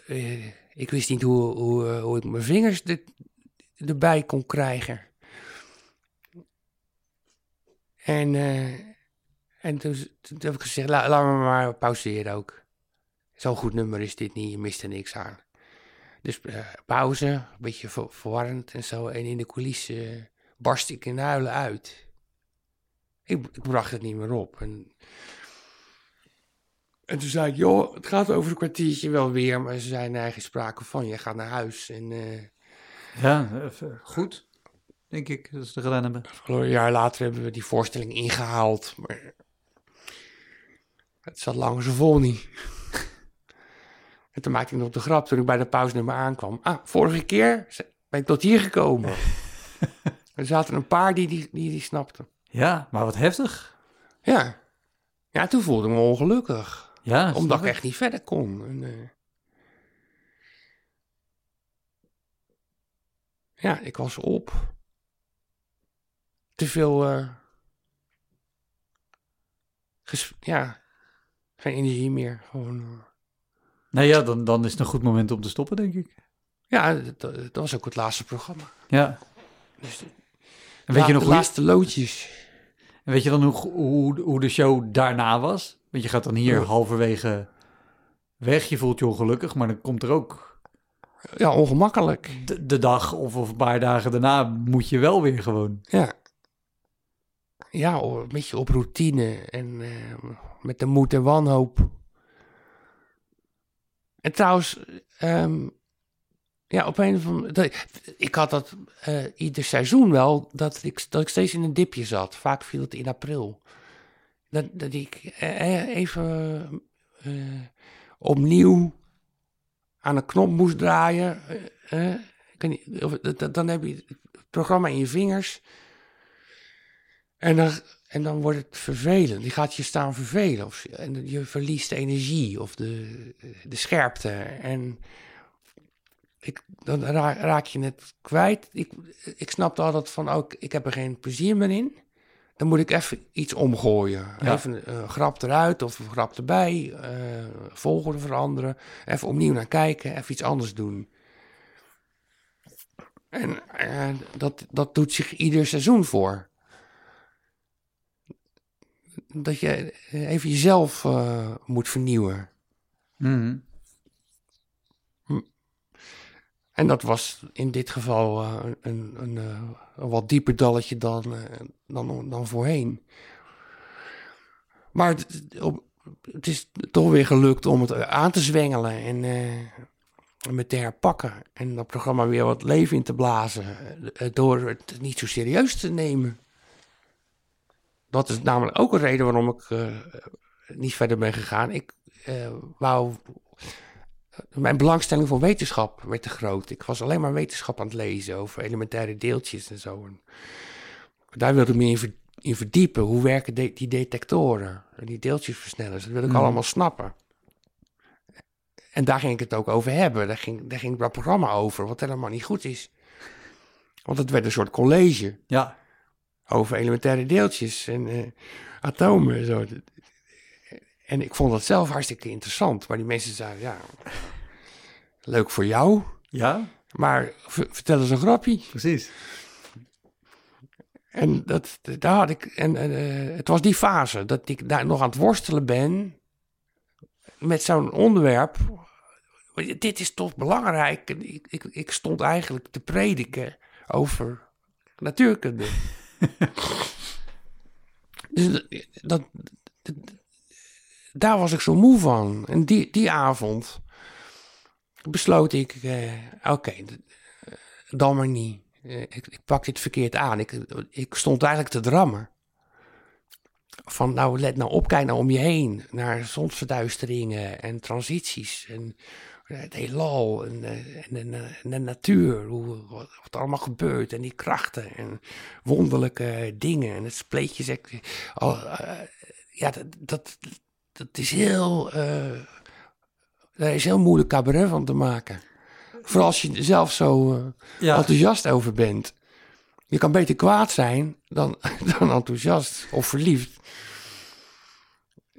eh, ik wist niet hoe, hoe, eh, hoe ik mijn vingers er, erbij kon krijgen. En, eh, en toen, heb ik gezegd, la, laat me maar pauzeren ook. Zo'n goed nummer is dit niet, je mist er niks aan. Dus eh, pauze, een beetje ver- verwarrend en zo. En in de coulissen eh, barst ik in huilen uit. Ik, ik bracht het niet meer op. En, en toen zei ik, joh, het gaat over een kwartiertje wel weer. Maar ze zijn eigenlijk sprake van, je gaat naar huis. En Ja, goed, denk ik, dat ze gedaan hebben. een jaar later hebben we die voorstelling ingehaald. Maar het zat langer zo vol niet. En toen maakte ik nog de grap toen ik bij de pauzenummer aankwam. Ah, vorige keer ben ik tot hier gekomen. er zaten een paar die die, die, die snapten. Ja, maar wat heftig. Ja. ja, toen voelde ik me ongelukkig. Ja, omdat ik echt niet verder kon. En, eh, ja, ik was op. Te veel... eh, ja, Geen energie meer. Gewoon, eh, Nou ja, dan, dan is het een goed moment om te stoppen, denk ik. ja, dat, dat was ook het laatste programma. Ja. Dus En weet je nog de laatste loodjes. en weet je dan hoe, hoe, hoe de show daarna was? Want je gaat dan hier halverwege weg. Je voelt je ongelukkig, maar dan komt er ook Ja, ongemakkelijk. de, de dag of, of een paar dagen daarna moet je wel weer gewoon. Ja. Ja, een beetje op routine en eh, met de moed en wanhoop. En trouwens, ehm, ja, op een of andere Ik had dat eh, ieder seizoen wel, dat ik, dat ik steeds in een dipje zat. Vaak viel het in april. Dat, dat ik eh, eh, even opnieuw aan een knop moest draaien. eh, eh, of, dan heb je het programma in je vingers. En dan, en dan wordt het vervelend. Die gaat je staan vervelen. Of, en je verliest de energie of de, de scherpte. En ik, dan ra- raak je het kwijt. Ik, ik snapte altijd van, ook ik heb er geen plezier meer in. Dan moet ik even iets omgooien. Ja. Even een grap eruit of een grap erbij. eh volgorde veranderen. Even opnieuw naar kijken. Even iets anders doen. En eh, dat, dat doet zich ieder seizoen voor. Dat je even jezelf eh, moet vernieuwen. Mhm. En dat was in dit geval eh, een, een, eh, een wat dieper dalletje dan, eh, dan, dan voorheen. Maar het, het is toch weer gelukt om het aan te zwengelen en me te herpakken. En dat programma weer wat leven in te blazen. door het niet zo serieus te nemen. Dat is namelijk ook een reden waarom ik niet verder ben gegaan. Ik wou mijn belangstelling voor wetenschap werd te groot. Ik was alleen maar wetenschap aan het lezen over elementaire deeltjes en zo. En daar wilde ik me in, ver- in verdiepen. Hoe werken de- die detectoren en die deeltjesversnellers? Dat wil ik Mhm. allemaal snappen. En daar ging ik het ook over hebben. Daar ging, daar ging dat programma over, wat helemaal niet goed is. Want het werd een soort college Ja, over elementaire deeltjes en eh, atomen en zo. En ik vond dat zelf hartstikke interessant. Maar die mensen zeiden, ja, leuk voor jou, ja, maar vertel eens een grapje. precies. En dat, daar had ik, en eh, het was die fase dat ik daar nog aan het worstelen ben met zo'n onderwerp. Dit is toch belangrijk. Ik, ik, ik stond eigenlijk te prediken over natuurkunde. dus dat, dat, dat- daar was ik zo moe van. En die, die avond besloot ik, eh, oké, eh, dan maar niet. Eh, ik, ik pak dit verkeerd aan. Ik, ik stond eigenlijk te drammen. Van nou, let nou op, nou om je heen. Naar zonsverduisteringen en transities. En het heelal en, en, de natuur. Hoe, wat, er allemaal gebeurt. En die krachten en wonderlijke dingen. En het spleetjes. ik- Al, ja, dat, dat, dat is heel... eh, daar is heel moeilijk cabaret van te maken. Vooral als je er zelf zo eh, Ja, enthousiast over bent. Je kan beter kwaad zijn dan, dan enthousiast of verliefd.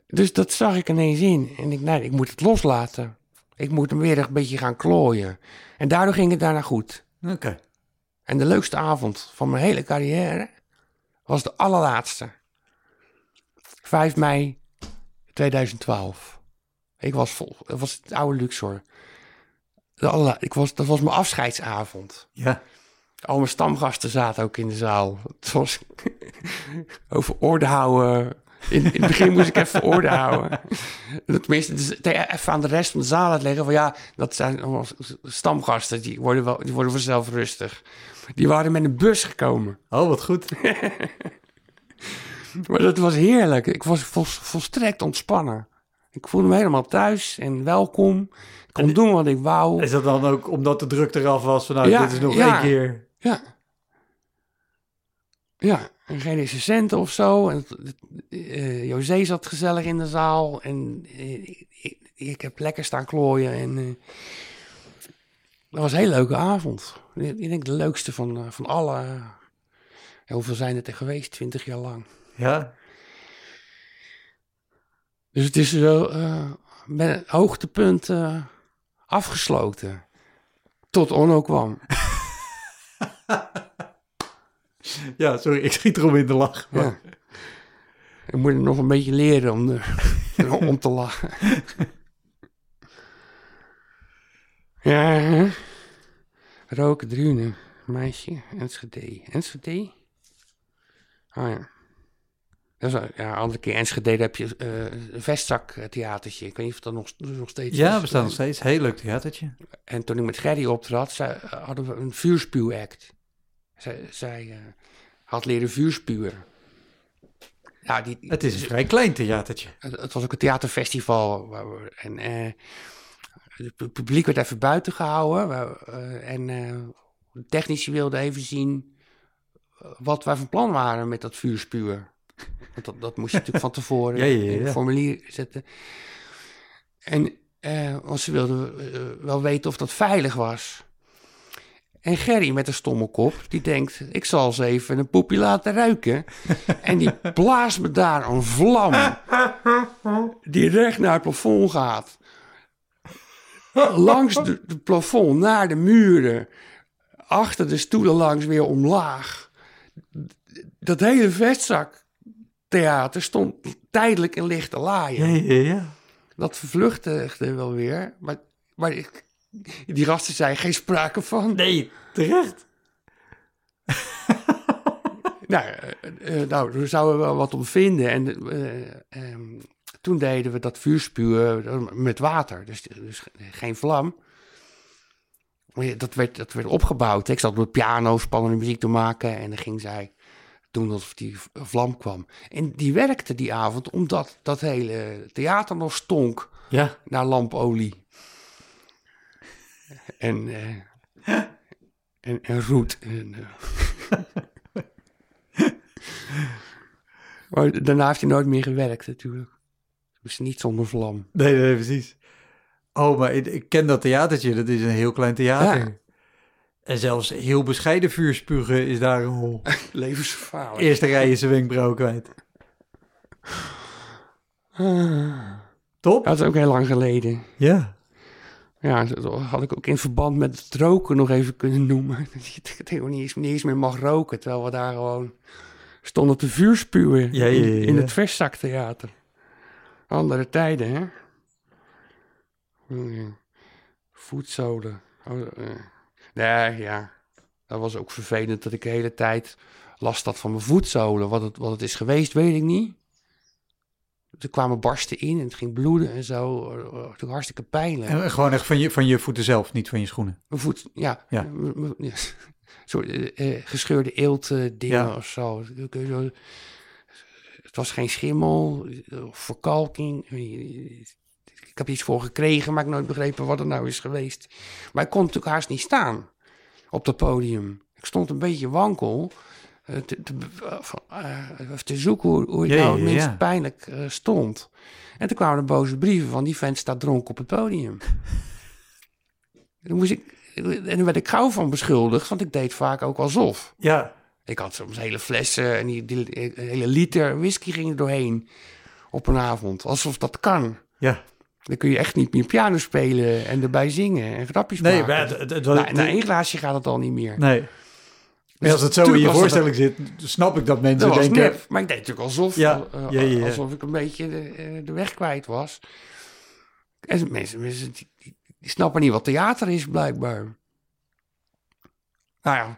Dus dat zag ik ineens in. En ik, nee, ik moet het loslaten. Ik moet hem weer een beetje gaan klooien. En daardoor ging het daarna goed. oké. En de leukste avond van mijn hele carrière was de allerlaatste. 5 mei 2012. Ik was vol. Dat was het oude Luxor. De ik was, dat was mijn afscheidsavond. Ja, Al mijn stamgasten zaten ook in de zaal. Het was over orde houden. In, in het begin moest ik even orde houden. Tenminste, dus even aan de rest van de zaal uitleggen van ja, dat zijn allemaal stamgasten. Die worden, wel, die worden vanzelf rustig. Die waren met een bus gekomen. oh wat goed. Maar dat was heerlijk. Ik was vol- volstrekt ontspannen. Ik voelde me helemaal thuis en welkom. Ik kon En- doen wat ik wou. Is dat dan ook omdat de druk eraf was van nou, Ja, dit is nog ja. één keer. Ja. Ja, en geen of zo. En, eh, José zat gezellig in de zaal. En eh, ik, ik heb lekker staan klooien. En eh, dat was een hele leuke avond. Ik ik denk de leukste van, van alle. Hoeveel zijn het er geweest? Twintig jaar lang. Ja, Dus het is wel eh, met een hoogtepunt eh, afgesloten. Tot Onno kwam. Ja, sorry, ik schiet erom in de lach. Ja. Ik moet nog een beetje leren om, de- om te lachen. ja, hè? Roken, Drunen, meisje, Enschede. Enschede? Oh ja. Wel- ja, andere keer Enschede, heb je eh, een vestzaktheatertje. Ik weet niet of dat nog, nog steeds Ja, is. bestaat nog steeds. Heel leuk theatertje. En toen ik met Gerry optrad, hadden we een vuurspuwact. Zij, zij eh, had leren vuurspuwen. Ja, die, Het is een vrij klein theatertje. het, het was ook een theaterfestival. waar we- en eh, het pu- publiek werd even buiten gehouden. waar- eh, en eh, de technici wilden even zien wat wij van plan waren met dat vuurspuwen. Want dat, dat moest je natuurlijk van tevoren Ja, ja, ja, in het formulier zetten. En want ze wilden eh, wel weten of dat veilig was. En Gerry met een stomme kop, die denkt... ik zal ze even een poepje laten ruiken. en die blaast me daar een vlam... die recht naar het plafond gaat. Langs de plafond, naar de muren. Achter de stoelen langs weer omlaag. Dat hele vestzaktheater stond tijdelijk in lichte laaien. Ja, ja, ja. Dat vervluchtigde wel weer. Maar, maar ik, die gasten zei geen sprake van. Nee, terecht. Nou, eh, eh, nou, daar zouden we wel wat om vinden. En eh, ehm, toen deden we dat vuurspuwen met water. Dus, dus geen vlam. Dat werd, dat werd opgebouwd. Ik zat op de piano spannende muziek te maken. En dan ging zij doen alsof die vlam kwam. En die werkte die avond omdat dat hele theater nog stonk. Ja. naar lampolie. En, eh, en, en roet. En, eh. maar daarna heeft hij nooit meer gewerkt natuurlijk. Dus niet zonder vlam. Nee, nee, precies. Oh, maar ik, ik ken dat theatertje. Dat is een heel klein theater. Ja. En zelfs heel bescheiden vuurspugen is daar een rol. Levensgevaarlijk. Eerste rij is zijn wenkbrauw kwijt. Top? Dat is ook heel lang geleden. Ja. Ja, dat had ik ook in verband met het roken nog even kunnen noemen. Dat je tegenwoordig niet eens, niet eens meer mag roken. Terwijl we daar gewoon stonden te vuurspuwen Ja, ja, ja, in, in het Vestzaktheater. Andere tijden, hè? Hmm, Voetzolen. Oh, eh. Nee, ja. Dat was ook vervelend dat ik de hele tijd last had van mijn voetzolen. Wat het, wat het is geweest, weet ik niet. Er kwamen barsten in en het ging bloeden en zo. Het was hartstikke pijnlijk. En gewoon echt van je, van je voeten zelf, niet van je schoenen. Mijn voet, ja. Ja. Soort eh, eh, gescheurde eelt eh, dingen Ja. of zo. Het was geen schimmel of verkalking. Ik heb iets voor gekregen, maar ik heb nooit begrepen wat het nou is geweest. Maar ik kon natuurlijk haast niet staan op dat podium. Ik stond een beetje wankel. eh, Te, zoeken hoe, hoe ik nou het minst pijnlijk stond. En toen kwamen er boze brieven van die vent staat dronken op het podium. Dan moest ik, en daar werd ik gauw van beschuldigd, want ik deed vaak ook alsof. Ja. Ik had soms hele flessen en die, die- die hele liter whisky ging er doorheen op een avond. Alsof dat kan. Ja. Dan kun je echt niet meer piano spelen en erbij zingen en grapjes Nee, maken. maar het, het, na, na één glaasje gaat het al niet meer. nee. Maar als het zo in je dat- voorstelling zit, snap ik dat mensen Dat denken... nep, maar ik deed natuurlijk alsof, Ja, ja, ja, ja. alsof ik een beetje de, eh, de weg kwijt was. En mensen, mensen die, die- die snappen niet wat theater is, blijkbaar. Nou ja.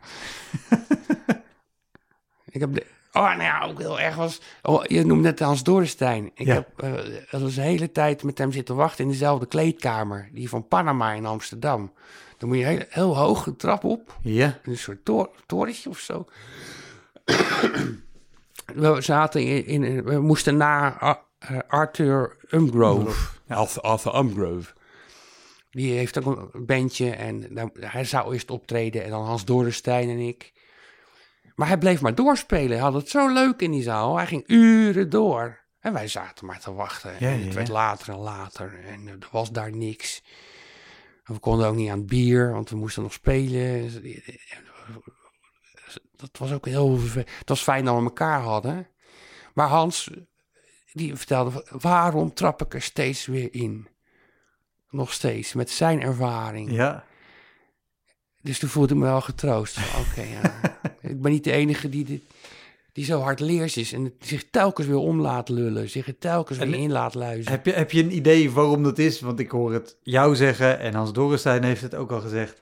ik heb de, oh, nou ja, ook heel erg was... Oh, je noemde net Hans Dorrestein. Ik Ja. heb eh dat was de hele tijd met hem zitten wachten in dezelfde kleedkamer. Die van Panama in Amsterdam. Dan moet je heel, heel hoog de trap op Ja. een soort tor torentje of zo. we zaten in, in we moesten na Ar- eh, Arthur Umgrove. Arthur, Arthur Umgrove. Die heeft ook een bandje en hij zou eerst optreden en dan Hans Dorenstein en ik. Maar hij bleef maar doorspelen. Hij had het zo leuk in die zaal. Hij ging uren door. En wij zaten maar te wachten. Ja, en ja, het werd later en later. En er was daar niks. En we konden ook niet aan het bier, want we moesten nog spelen. Dat was ook heel. Het was fijn dat we elkaar hadden. Maar Hans, die vertelde, waarom trap ik er steeds weer in? Nog steeds, met zijn ervaring. Ja. Dus toen voelde ik me wel getroost. Oké, ja. ik ben niet de enige die, dit, die zo hard leers is en zich telkens weer om laat lullen, zich er telkens En- weer in laat luizen. Heb je, heb je een idee waarom dat is? Want ik hoor het jou zeggen en Hans Dorrestein heeft het ook al gezegd.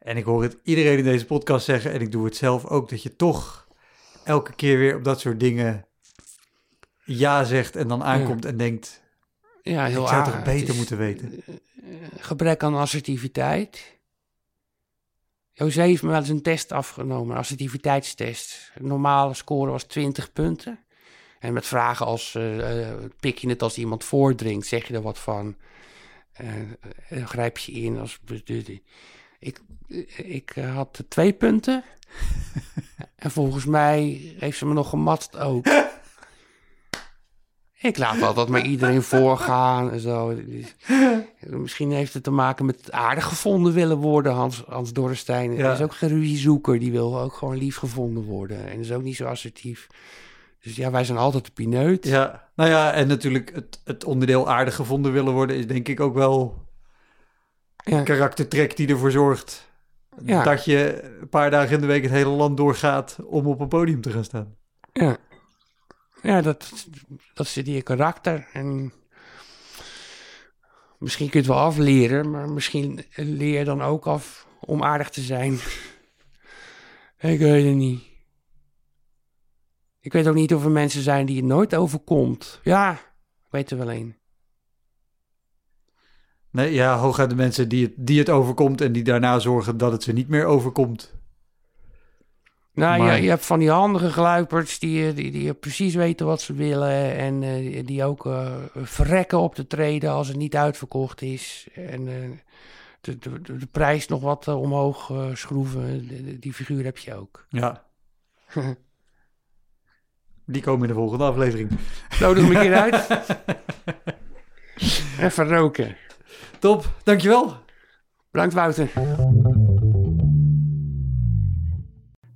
En ik hoor het iedereen in deze podcast zeggen en ik doe het zelf ook. Dat je toch elke keer weer op dat soort dingen ja zegt en dan aankomt en denkt... Ja, heel ik zou aardig. toch beter is, moeten weten? eh, Gebrek aan assertiviteit. José heeft me wel eens een test afgenomen, een assertiviteitstest. De normale score was 20 punten. En met vragen als, eh, pik je het als iemand voordringt, zeg je er wat van? Eh, grijp je in als... Ik, ik had twee punten. en volgens mij heeft ze me nog gematst ook. Ik laat altijd maar iedereen voorgaan en zo. Misschien heeft het te maken met aardig gevonden willen worden. Hans, Hans Dorrestein Ja. is ook geen ruziezoeker. Die wil ook gewoon lief gevonden worden. En is ook niet zo assertief. Dus ja, wij zijn altijd de pineut. Ja, nou ja, en natuurlijk het, het onderdeel aardig gevonden willen worden... is denk ik ook wel Ja. een karaktertrek die ervoor zorgt... Ja. dat je een paar dagen in de week het hele land doorgaat... om op een podium te gaan staan. Ja, ja dat, dat zit in je karakter. En misschien kun je het wel afleren, maar misschien leer je dan ook af om aardig te zijn. Ik weet het niet. Ik weet ook niet of er mensen zijn die het nooit overkomt. Ja, ik weet er wel een. Nee, ja, hooguit de mensen die het, die het overkomt... en die daarna zorgen dat het ze niet meer overkomt. Nou, Maar- je, je hebt van die handige gluiperds die, eh, die, die precies weten wat ze willen. En eh, die- ook eh, verrekken op de treden als het niet uitverkocht is. En de, de, de, prijs nog wat omhoog schroeven. De- die figuur heb je ook. Ja. Die komen in de volgende aflevering. Nodig me een keer uit. Even roken. Top, dankjewel. Bedankt, Wouter.